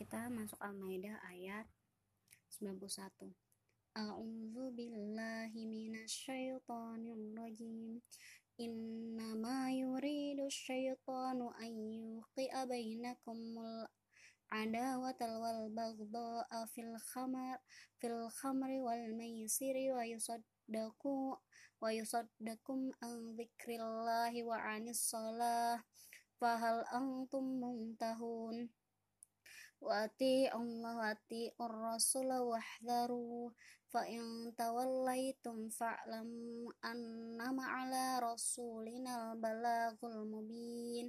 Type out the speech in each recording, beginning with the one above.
kita masuk Al-Maidah ayat 91. A'udzu billahi minasyaitonir rajim. Innama yuridu syaitanu an yuqi'a bainakumul adawata wal baghdha'a fil khamar fil khamri wal maisiri wa yusaddaku wa yusaddakum an dzikrillahi wa anis salah fahal antum muntahun Wati Allah wati ar-rasul wahdharu fa in tawallaitum fa'lamu annama ala rasulina al-balagul mubin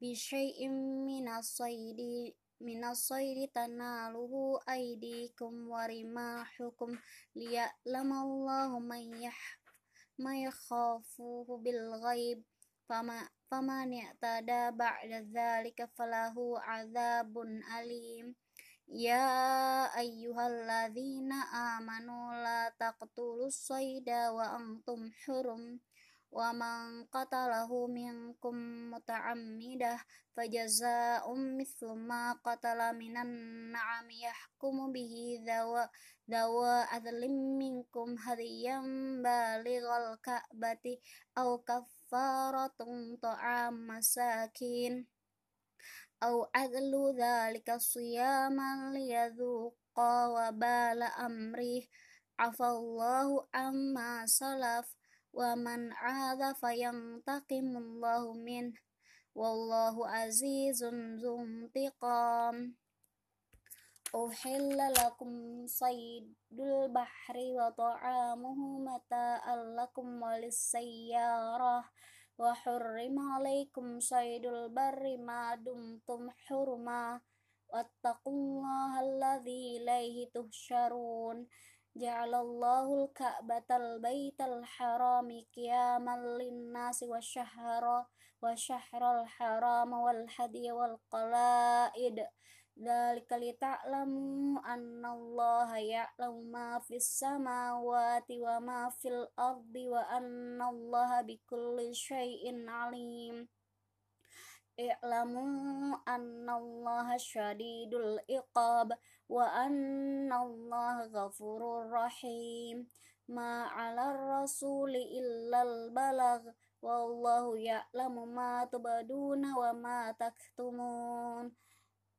بشيء من الصيد من الصيد تناله أيديكم ورماحكم ليعلم الله من يح ما يخافه بالغيب. فما فمن اعتدى بعد ذلك فله عذاب أليم. يا أيها الذين آمنوا لا تقتلوا الصيد وأنتم حرم. Wa man qatalahu minkum muta'ammidah fajaza'um mithlu ma bihi dawa dawa adlim minkum hadiyan balighal ka'bati kaffaratun ta'am masakin aw adlu dhalika siyaman liyadhuqa wa bala amrih. Afallahu amma salaf ومن عاد فينتقم الله منه والله عزيز ذو انتقام أحل لكم صيد البحر وطعامه متاء لكم وللسيارة وحرم عليكم صيد البر ما دمتم حرما واتقوا الله الذي إليه تهشرون Ja'alallahu al-ka'batal baital harami qiyaman lin-nasi wa syahra wa syahral haram wal hadiy wal qala'id. Dzalika lita'lamu annallaha ya'lamu ma fis samawati wa ma fil ardi wa annallaha bikulli syai'in alim اعلموا أن الله شديد العقاب وأن الله غفور رحيم. ما على الرسول إلا البلغ والله يعلم ما تبدون وما تكتمون.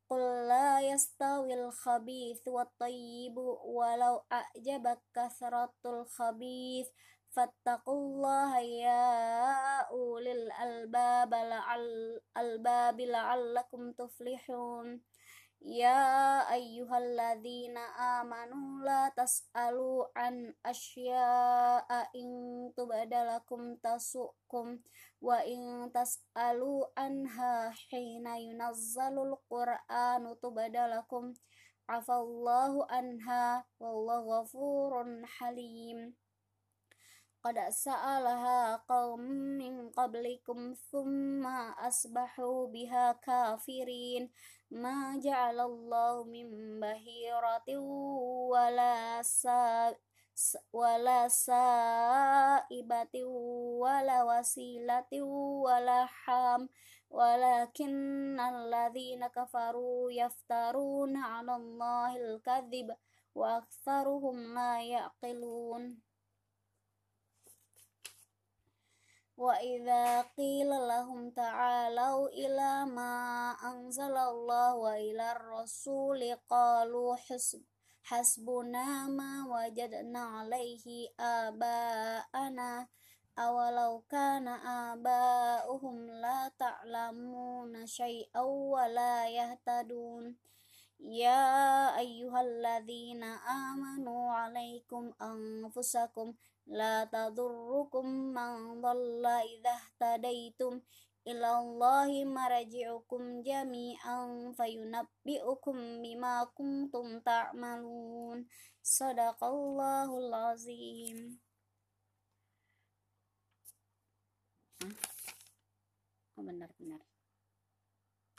قل لا يستوي الخبيث والطيب ولو أعجبك كثرة الخبيث. Fattaqullaha ya ulil albab la'al albab la'allakum tuflihun. Ya ayyuhalladzina amanu la tas'alu an asya'a in tubadalakum tasukum wa in tas'alu anha hina yunazzalul qur'anu tubadalakum. Afallahu anha wallahu ghafurun halim قد سألها قوم من قبلكم ثم أصبحوا بها كافرين ما جعل الله من بهيرة ولا سا ولا سائبة ولا وسيلة ولا حام ولكن الذين كفروا يفترون على الله الكذب وأكثرهم لا يعقلون وإذا قيل لهم تعالوا إلى ما أنزل الله وإلى الرسول قالوا حسب حسبنا ما وجدنا عليه آباءنا أولو كان آباؤهم لا تعلمون شيئا ولا يهتدون يا أيها الذين آمنوا عليكم أنفسكم لا تضركم من ضل إذا اهتديتم ilallahi maraji'ukum jami'an fayunabbi'ukum bima kuntum ta'malun sadaqallahul azim oh benar benar